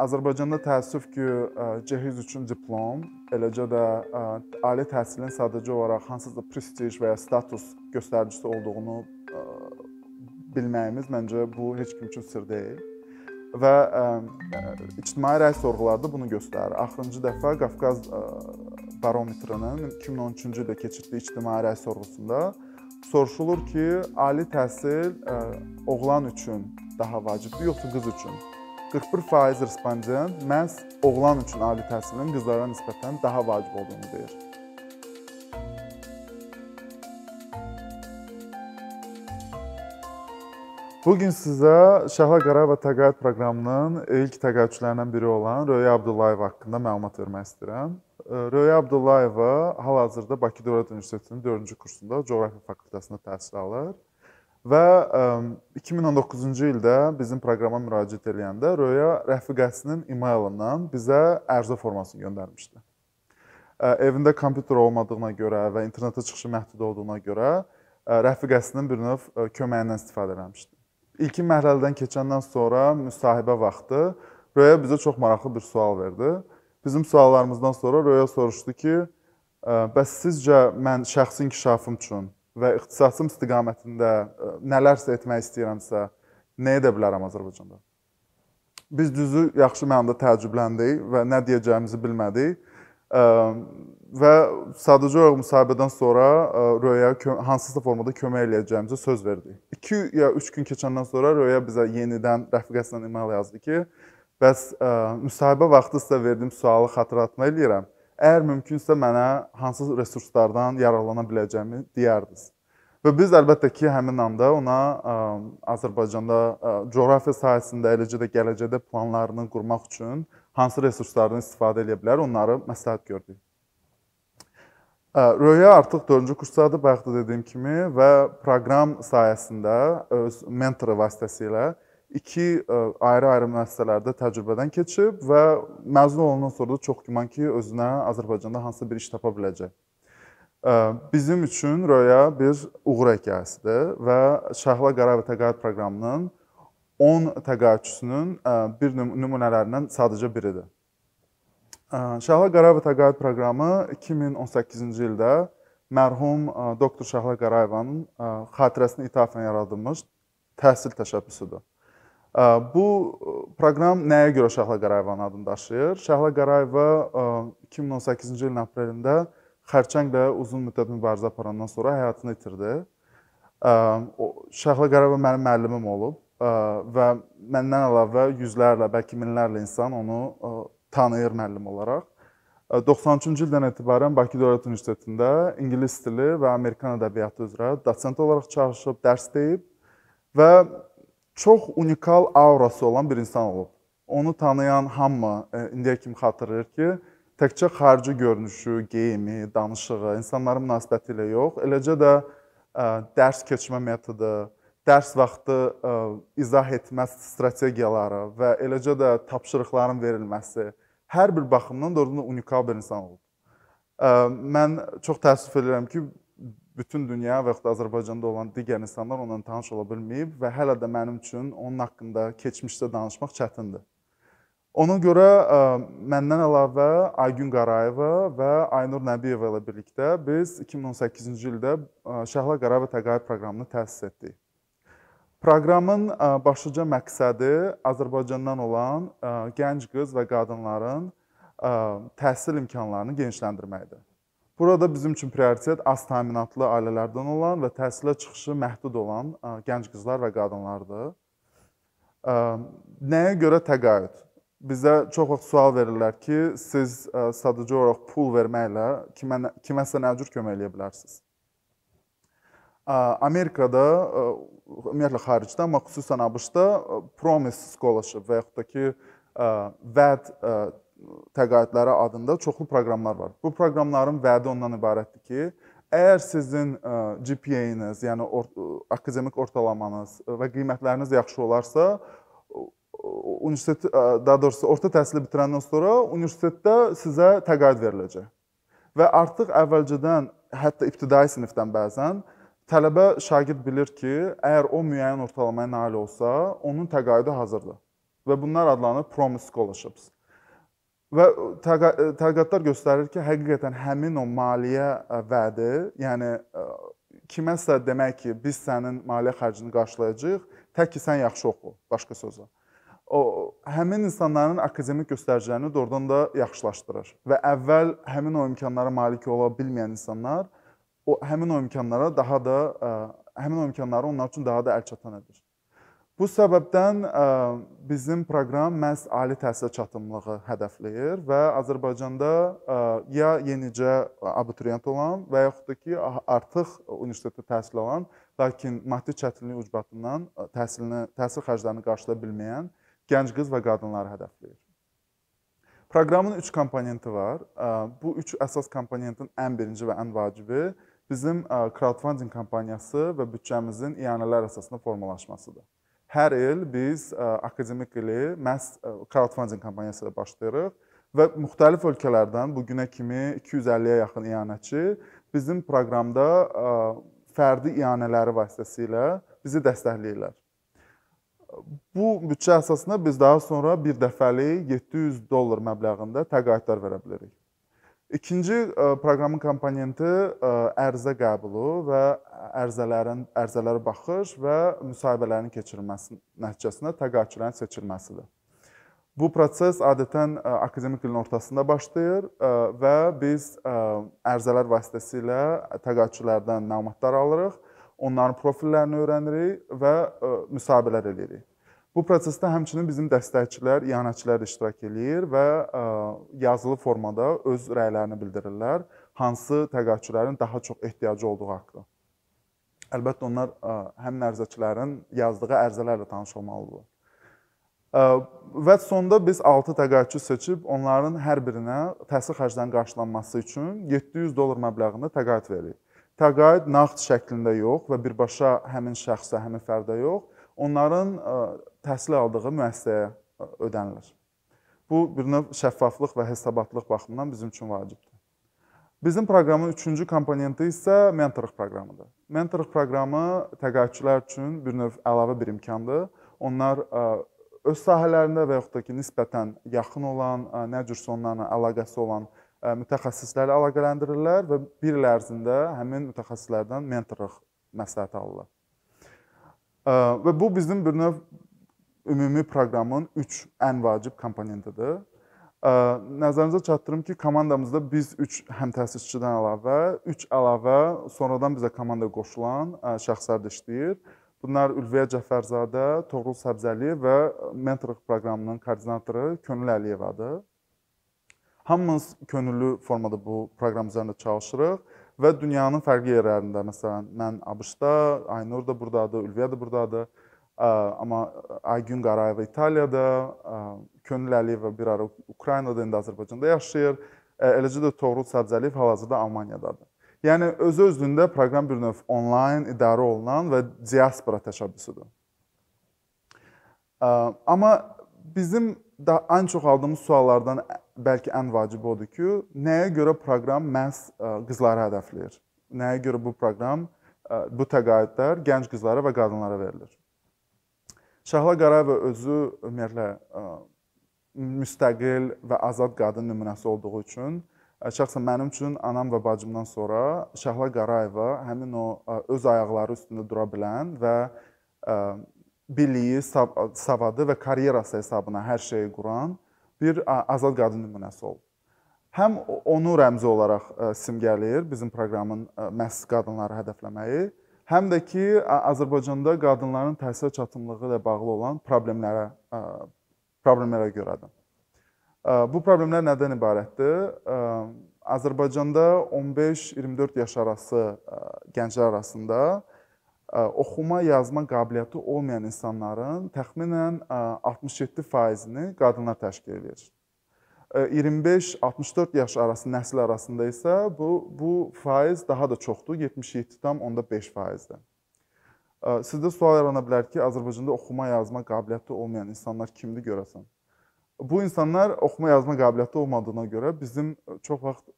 Azərbaycanda təəssüf ki, cehiz üçün diplom, eləcə də ali təhsilin sadəcə olaraq hansısa prestij və ya status göstəricisi olduğunu bilməyimiz məncə bu heç kim üçün sirr deyil. Və ictimai rəy sorğuları da bunu göstərir. Axırıncı dəfə Qafqaz barometrinin 2013-cü ildə keçirdiyi ictimai rəy sorğusunda soruşulur ki, ali təhsil oğlan üçün daha vacibdir, yoxsa qız üçün? 41% respondent məhz oğlan üçün ali təhsilin qızlara nisbətən daha vacib olduğunu deyir. Bu gün sizə Şəhla Qarabağ təqaüd proqramının ilk təqaüdçülərindən biri olan Röya Abdullayeva haqqında məlumat vermək istəyirəm. Röya Abdullayeva hal-hazırda Bakı Dövlət Universitetinin 4-cü kursunda coğrafiya fakültəsində təhsil alır. Və 2019-cu ildə bizim proqrama müraciət edəndə Röya rəfiqəsinin emailından bizə ərizə formasını göndərmişdi. Evində kompüter olmadığına görə və internetə çıxışı məhdud olduğuna görə rəfiqəsinin bir növ köməyindən istifadə etmişdi. İlkin mərhələdən keçəndən sonra müsahibə vaxtı Röya bizə çox maraqlı bir sual verdi. Bizim suallarımızdan sonra Röya soruşdu ki, bəs sizcə mən şəxsi inkişafım üçün və ixtisasım istiqamətində e, nələrsə etmək istəyirəmsə, nə edə bilərəm Azərbaycanda? Biz düzü yaxşı mənada təəccübləndik və nə deyəcəyimizi bilmədik. E, və sadəcə olaraq müsahibədən sonra e, Röya hansısa formada kömək eləyəcəyimizə söz verdik. 2 ya 3 gün keçəndən sonra Röya bizə yenidən rəfiqəsindən email yazdı ki, bəs müsahibə vaxtı sizə verdiyim sualı xatırlatma eləyirəm əgər mümkünsə mənə hansı resurslardan yararlana biləcəyimi deyərdiniz. Və biz əlbəttə ki, həmin anda ona ə, Azərbaycanda ə, coğrafiya sahəsində, eləcə də gələcəkdə planlarını qurmaq üçün hansı resurslardan istifadə edə bilər, onları məsləhət gördük. Röya artıq 4-cü kursdadır, bayaq da dediyim kimi və proqram sayəsində öz mentoru vasitəsilə iki e, ayrı-ayrı müəssisələrdə təcrübədən keçib və məzun olandan sonra da çox güman ki, özünə Azərbaycanda hansısa bir iş tapa biləcək. E, bizim üçün Röya bir uğur hekayəsidir və Şəhla Qarabağ təqaüd proqramının 10 təqaüdçüsünün e, bir nümunələrindən sadəcə biridir. Şəhla Qarabağ təqaüd proqramı 2018-ci ildə mərhum doktor Şəhla Qarayevanın xatirəsinə ithafən yaradılmış təhsil təşəbbüsüdür. Bu proqram nəyə görə Şəhla Qarayevanın adını daşıyır? Şəhla Qarayeva 2018-ci ilin aprelində xərçənglə uzun müddət mübarizə aparandan sonra həyatını itirdi. Şəhla Qarayeva mənim müəllimim olub və məndən əlavə yüzlərlə, bəlkə minlərlə insan onu tanıyır müəllim olaraq. 93-cü ildən etibarən Bakı Dövlət Universitetində ingilis dili və Amerikan ədəbiyyatı üzrə dosent olaraq çalışıb, dərs deyib və çox unikal aurası olan bir insan olub. Onu tanıyan hamı e, indiyə kimi xatırlayır ki, təkcə xarici görünüşü, geyimi, danışığı, insanların münasibəti ilə yox, eləcə də e, dərs keçmə metodu, dərs vaxtı e, izah etmə strategiyaları və eləcə də tapşırıqların verilməsi hər bir baxımdan doğrudan unikal bir insan olub. Mən çox təəssüf edirəm ki, bütün dünya və yaxud da Azərbaycanda olan digər insanlar onunla tanış ola bilməyib və hələ də mənim üçün onun haqqında keçmişdə danışmaq çətindir. Ona görə ə, məndən əlavə Aygün Qarayeva və Aynur Nəbiyeva ilə birlikdə biz 2018-ci ildə Şəhla Qarayeva təqaüd proqramını təsis etdik. Proqramın ə, başlıca məqsədi Azərbaycandan olan ə, gənc qız və qadınların ə, təhsil imkanlarını genişləndirməkdir. Burada bizim üçün prioritet az təminatlı ailələrdən olan və təhsilə çıxışı məhdud olan gənc qızlar və qadınlardır. Nəyə görə təqaüd? Bizə çox vaxt sual verirlər ki, siz sadəcə olaraq pul verməklə kimə kiməsə nə cür kömək edə bilərsiniz? Amerikada, ümumiyyətlə xaricdə, amma xüsusən ABŞ-da Promise Scholarship və yaxud da ki, VAD təqaüdləri adında çoxlu proqramlar var. Bu proqramların vədi ondan ibarətdir ki, əgər sizin GPA-niz, yəni or akademik ortalamanız və qiymətləriniz yaxşı olarsa, universitet daha doğrusu orta təhsili bitirəndən sonra universitetdə sizə təqaüd veriləcək. Və artıq əvvəlcədən, hətta ibtidai sinifdən bəzən tələbə şagird bilir ki, əgər o müəyyən ortalamaya nail olsa, onun təqaüdü hazırdır. və bunlar adlanır promise scholarships. Və tədqiqatlar göstərir ki, həqiqətən həmin o maliyyə vədi, yəni kiməsə demək ki, biz sənin maliyyə xərcini qarşılayacağıq, tək ki sən yaxşı oxu, başqa sözlə. O həmin insanların akademik göstəricilərini doğrudan da yaxşılaşdırır və əvvəl həmin o imkanlara malik ola bilməyən insanlar o həmin o imkanlara daha da həmin o imkanları onlar üçün daha da əlçatan edir. Bu səbəbdən bizim proqram məhz ali təhsilə çatımlığı hədəfləyir və Azərbaycanda ya yenicə abituriyent olan və yaxud da ki, artıq universitetdə təhsil alan, lakin maddi çətinlik ucbatından təhsilini, təhsil xərclərini qarşılaya bilməyən gənc qız və qadınları hədəfləyir. Proqramın 3 komponenti var. Bu 3 əsas komponentin ən birinci və ən vacibi bizim crowdfunding kampaniyası və büdcəmizin iyanələr əsasında formalaşmasıdır. Hər il biz akademik ili məhz crowdfunding kampaniyası ilə başlayırıq və müxtəlif ölkələrdən bu günə kimi 250-yə yaxın iyanəçi bizim proqramda fərdi iyanələri vasitəsilə bizi dəstəkləyirlər. Bu büdcə əsasında biz daha sonra bir dəfəlik 700 dollar məbləğində təqaüdlər verə bilərik. İkinci proqramın komponenti ə, ərizə qəbulu və ərizələrin ərizələrə baxış və müsahibələrin keçirilməsi nəticəsində təqaüdçülərin seçilməsidir. Bu proses adətən akademik ilin ortasında başlayır və biz ə, ərizələr vasitəsilə təqaüdçülərdən məlumatlar alırıq, onların profillərini öyrənirik və müsahibələr eləyirik. Bu prosesdə həmçinin bizim dəstəkçilər, iyanəçilər də iştirak eləyir və yazılı formada öz rəylərini bildirirlər, hansı təqaüdçülərin daha çox ehtiyacı olduğu haqqında. Əlbəttə onlar ə, həmin ərizəçilərin yazdığı ərizələrlə tanış olmalıdırlar. Və sonda biz 6 təqaüdçü seçib onların hər birinə təhsil xərclərinin qarşılanması üçün 700 dollar məbləğində təqaüd veririk. Təqaüd nağd şəklində yox və birbaşa həmin şəxsə, həmin fərdə yox, onların təhsil aldığı müəssisəyə ödənilir. Bu bir növ şəffaflıq və hesabatlıq baxımından bizim üçün vacibdir. Bizim proqramın üçüncü komponenti isə mentorluq proqramıdır. Mentorluq proqramı təqaüdçülər üçün bir növ əlavə bir imkandır. Onlar öz sahələrində və yaxud da ki, nisbətən yaxın olan, nə cürsə onlarla əlaqəsi olan mütəxəssisləri əlaqələndirirlər və bir il ərzində həmin mütəxəssislərdən mentorluq məsləhəti alırlar. Və bu bizim bir növ ümumi proqramın 3 ən vacib komponentidir. Nəzərinizə çatdırım ki, komandamızda biz 3 həm təsisçidən əlavə, 3 əlavə sonradan bizə komandaya qoşulan şəxslər də işləyir. Bunlar Ülviyə Cəfərzadə, Toğrul Səbzəliyev və mentorluq proqramının koordinatoru Könül Əliyevadır. Hamımız könüllü formada bu proqram üzərində çalışırıq və dünyanın fərqli yerlərində, məsələn, mən ABŞ-da, Aynur da burdadır, Ülviyə də burdadır. Amma Aygün Qarayeva İtaliyada, Könül Əliyeva bir ara Ukraynada, indi Azərbaycanda yaşayır. Eləcə də Toğrul Səbzəliyev hal-hazırda Almaniyadadır. Yəni özü özlüyündə proqram bir növ onlayn idarə olunan və diaspora təşəbbüsüdür. Amma bizim da ən çox aldığımız suallardan bəlkə ən vacibi odur ki, nəyə görə proqram məhz qızları hədəfləyir? Nəyə görə bu proqram, bu təqaüdlər gənc qızlara və qadınlara verilir? Şəhla Qarayeva özü ümumiyyətlə müstəqil və azad qadın nümunəsi olduğu üçün şəxsən mənim üçün anam və bacımdan sonra Şəhla Qarayeva həmin o öz ayaqları üstündə dura bilən və biliyi, savadı və karyerası hesabına hər şeyi quran bir azad qadın nümunəsi olub. Həm onu rəmzi olaraq simgələyir bizim proqramın məhz qadınları hədəfləməyi, həm də ki, Azərbaycanda qadınların təhsilə çatımlığı ilə bağlı olan problemlərə problemlərə görədir. Bu problemlər nədən ibarətdir? Azərbaycanda 15-24 yaş arası gənclər arasında oxuma, yazma qabiliyyəti olmayan insanların təxminən 67%-ni qadınlar təşkil edir. 25-64 yaş arası nəsil arasında isə bu bu faiz daha da çoxdur, 77,5%-dir. Sizdə sual yarana bilər ki, Azərbaycanda oxuma, yazma qabiliyyəti olmayan insanlar kimdir görəsən? Bu insanlar oxuma, yazma qabiliyyəti olmadığına görə bizim çox vaxt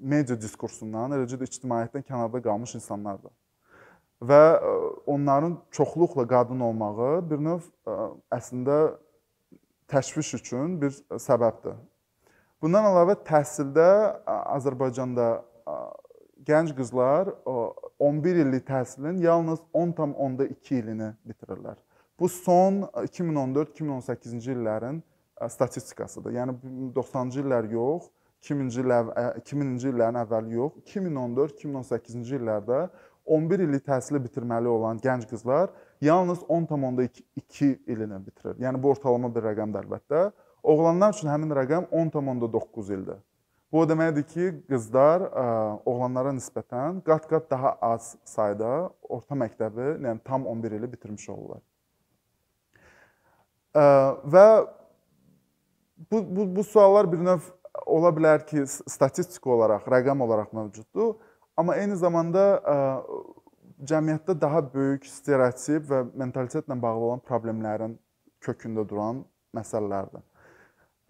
media diskursundan, eləcə də ictimaiyyətdən kənarda qalmış insanlardır. Və onların çoxluqla qadın olmağı bir növ əslində təşviş üçün bir səbəbdir. Bundan əlavə təhsildə Azərbaycanda gənc qızlar 11 illik təhsilin yalnız 10,2 ilini bitirirlər. Bu son 2014-2018-ci illərin statistikasıdır. Yəni 90-cı illər yox, 2000-ci illər 2000-ci illərin əvvəli yox, 2014-2018-ci illərdə 11 illik təhsili bitirməli olan gənc qızlar yalnız 10,2 ilini bitirir. Yəni bu ortalama bir rəqəmdir əlbəttə. Oğlanlar üçün həmin rəqəm 10,9 ildir. Bu o deməkdir ki, qızlar ə, oğlanlara nisbətən qat-qat daha az sayda orta məktəbi, yəni tam 11 ili bitirmiş olurlar. Ə, və bu, bu, bu suallar bir növ ola bilər ki, statistik olaraq, rəqəm olaraq mövcuddur, amma eyni zamanda ə, cəmiyyətdə daha böyük stereotip və mentalitetlə bağlı olan problemlərin kökündə duran məsələlərdir.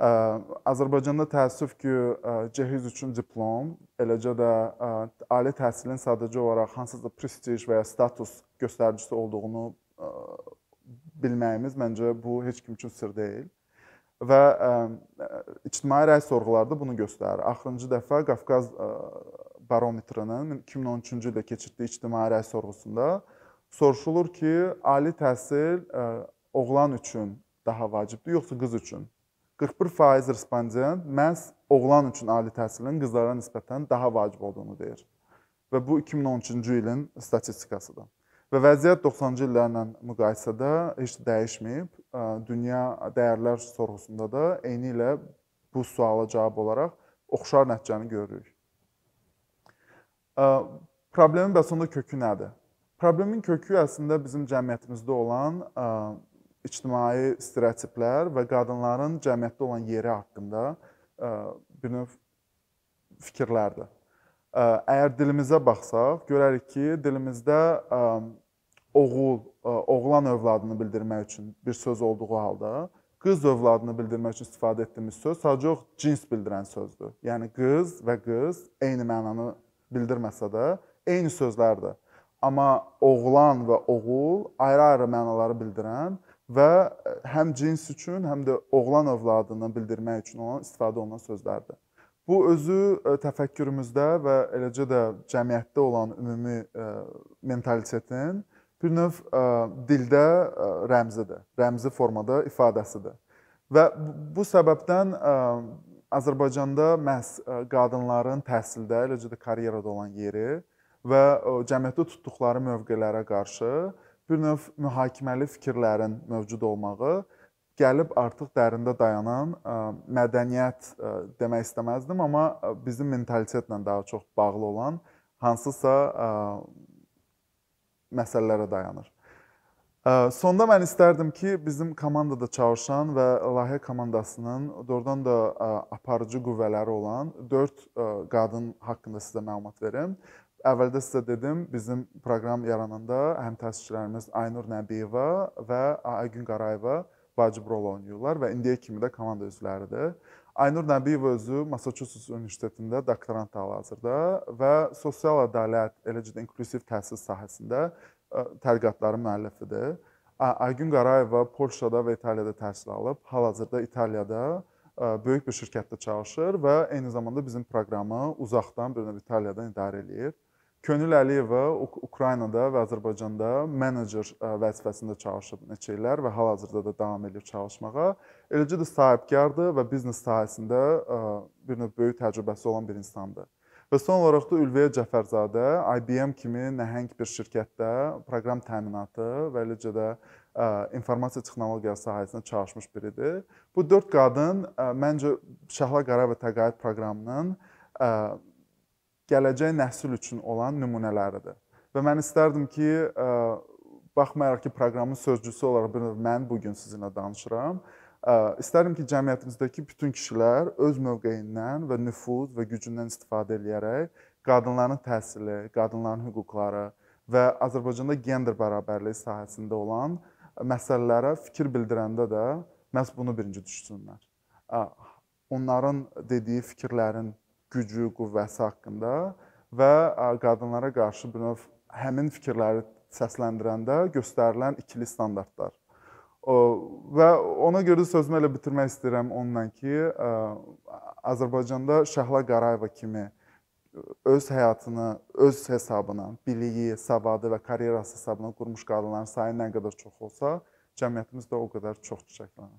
Azərbaycanda təəssüf ki, cehiz üçün diplom, eləcə də ali təhsilin sadəcə olaraq hansısa prestij və ya status göstəricisi olduğunu bilməyimiz məncə bu heç kim üçün sir deyil. Və ictimai rəy sorğuları bunu göstərir. Axırıncı dəfə Qafqaz barometrinin 2013-cü ildə keçirdiyi ictimai rəy sorğusunda soruşulur ki, ali təhsil oğlan üçün daha vacibdir, yoxsa qız üçün? 41% respondent məhz oğlan üçün ali təhsilin qızlara nisbətən daha vacib olduğunu deyir. Və bu 2013-cü ilin statistikasıdır. Və vəziyyət 90-cı illərlə müqayisədə heç də dəyişməyib. Dünya dəyərlər sorğusunda da eyni ilə bu suala cavab olaraq oxşar nəticəni görürük. Problemin bəs onda kökü nədir? Problemin kökü əslində bizim cəmiyyətimizdə olan ictimai stereotiplər və qadınların cəmiyyətdə olan yeri haqqında bir növ fikirlərdir. Əgər dilimizə baxsaq, görərik ki, dilimizdə oğul, oğlan övladını bildirmək üçün bir söz olduğu halda, qız övladını bildirmək üçün istifadə etdiyimiz söz sadəcə cins bildirən sözdür. Yəni qız və qız eyni mənanı bildirməsə də eyni sözlərdir. Amma oğlan və oğul ayrı-ayrı mənaları bildirən və e, həm cins üçün, həm də oğlan övladını bildirmək üçün olan istifadə olunan sözlərdir. Bu özü e, təfəkkürümüzdə və eləcə də cəmiyyətdə olan ümumi e, mentalitetin bir növ dildə rəmzidir, rəmzi formada ifadəsidir. Və bu səbəbdən Azərbaycanda məhz qadınların təhsildə, eləcə də karyerada olan yeri və cəmiyyətdə tutduqları mövqelərə qarşı bir növ mühakiməli fikirlərin mövcud olmağı gəlib artıq dərində dayanan mədəniyyət demək istəməzdim, amma bizim mentalitetlə daha çox bağlı olan hansısa məsələlərə dayanır. Sonda mən istərdim ki, bizim komandada çalışan və layihə komandasının doğrudan da aparıcı qüvvələri olan 4 qadın haqqında sizə məlumat verim. Əvvəldə sizə dedim, bizim proqram yarananda həm təsisçilərimiz Aynur Nəbiyeva və Aygün Qarayeva vacib rol oynayırlar və indiyə kimi də komanda üzvləridir. Aynur Nəbiyeva özü Massachusetts Universitetində doktorant hal-hazırda və sosial ədalət, eləcə də inklusiv təhsil sahəsində tədqiqatların müəllifidir. Aygün Qarayeva Polşada və İtaliyada təhsil alıb, hal-hazırda İtaliyada böyük bir şirkətdə çalışır və eyni zamanda bizim proqramı uzaqdan bir növ İtaliyadan idarə eləyir. Könül Əliyeva Ukraynada və Azərbaycanda menecer vəzifəsində çalışıb neçə illər və hal-hazırda da davam edir çalışmağa. Eləcə də sahibkardır və biznes sahəsində bir növ böyük təcrübəsi olan bir insandır. Və son olaraq da Ülviyə Cəfərzadə IBM kimi nəhəng bir şirkətdə proqram təminatı və eləcə də informasiya texnologiyası sahəsində çalışmış biridir. Bu 4 qadın məncə Şəhla Qara və Təqaüd proqramının gələcək nəsil üçün olan nümunələridir. Və mən istərdim ki, baxmayaraq ki, proqramın sözcüsü olaraq mən bu gün sizinlə danışıram, istərdim ki, cəmiyyətimizdəki bütün kişilər öz mövqeyindən və nüfuz və gücündən istifadə edərək qadınların təhsili, qadınların hüquqları və Azərbaycanda gender bərabərliyi sahəsində olan məsələlərə fikir bildirəndə də məhz bunu birinci düşünsünlər. Onların dediyi fikirlərin gücü, qüvvəsi haqqında və qadınlara qarşı bir növ həmin fikirləri səsləndirəndə göstərilən ikili standartlar. Və ona görə sözümü elə bitirmək istəyirəm onunla ki, Azərbaycanda Şəhla Qarayeva kimi öz həyatını öz hesabına, biliyi, savadı və karyerası hesabına qurmuş qadınların sayı nə qədər çox olsa, cəmiyyətimizdə o qədər çox çiçəklənər.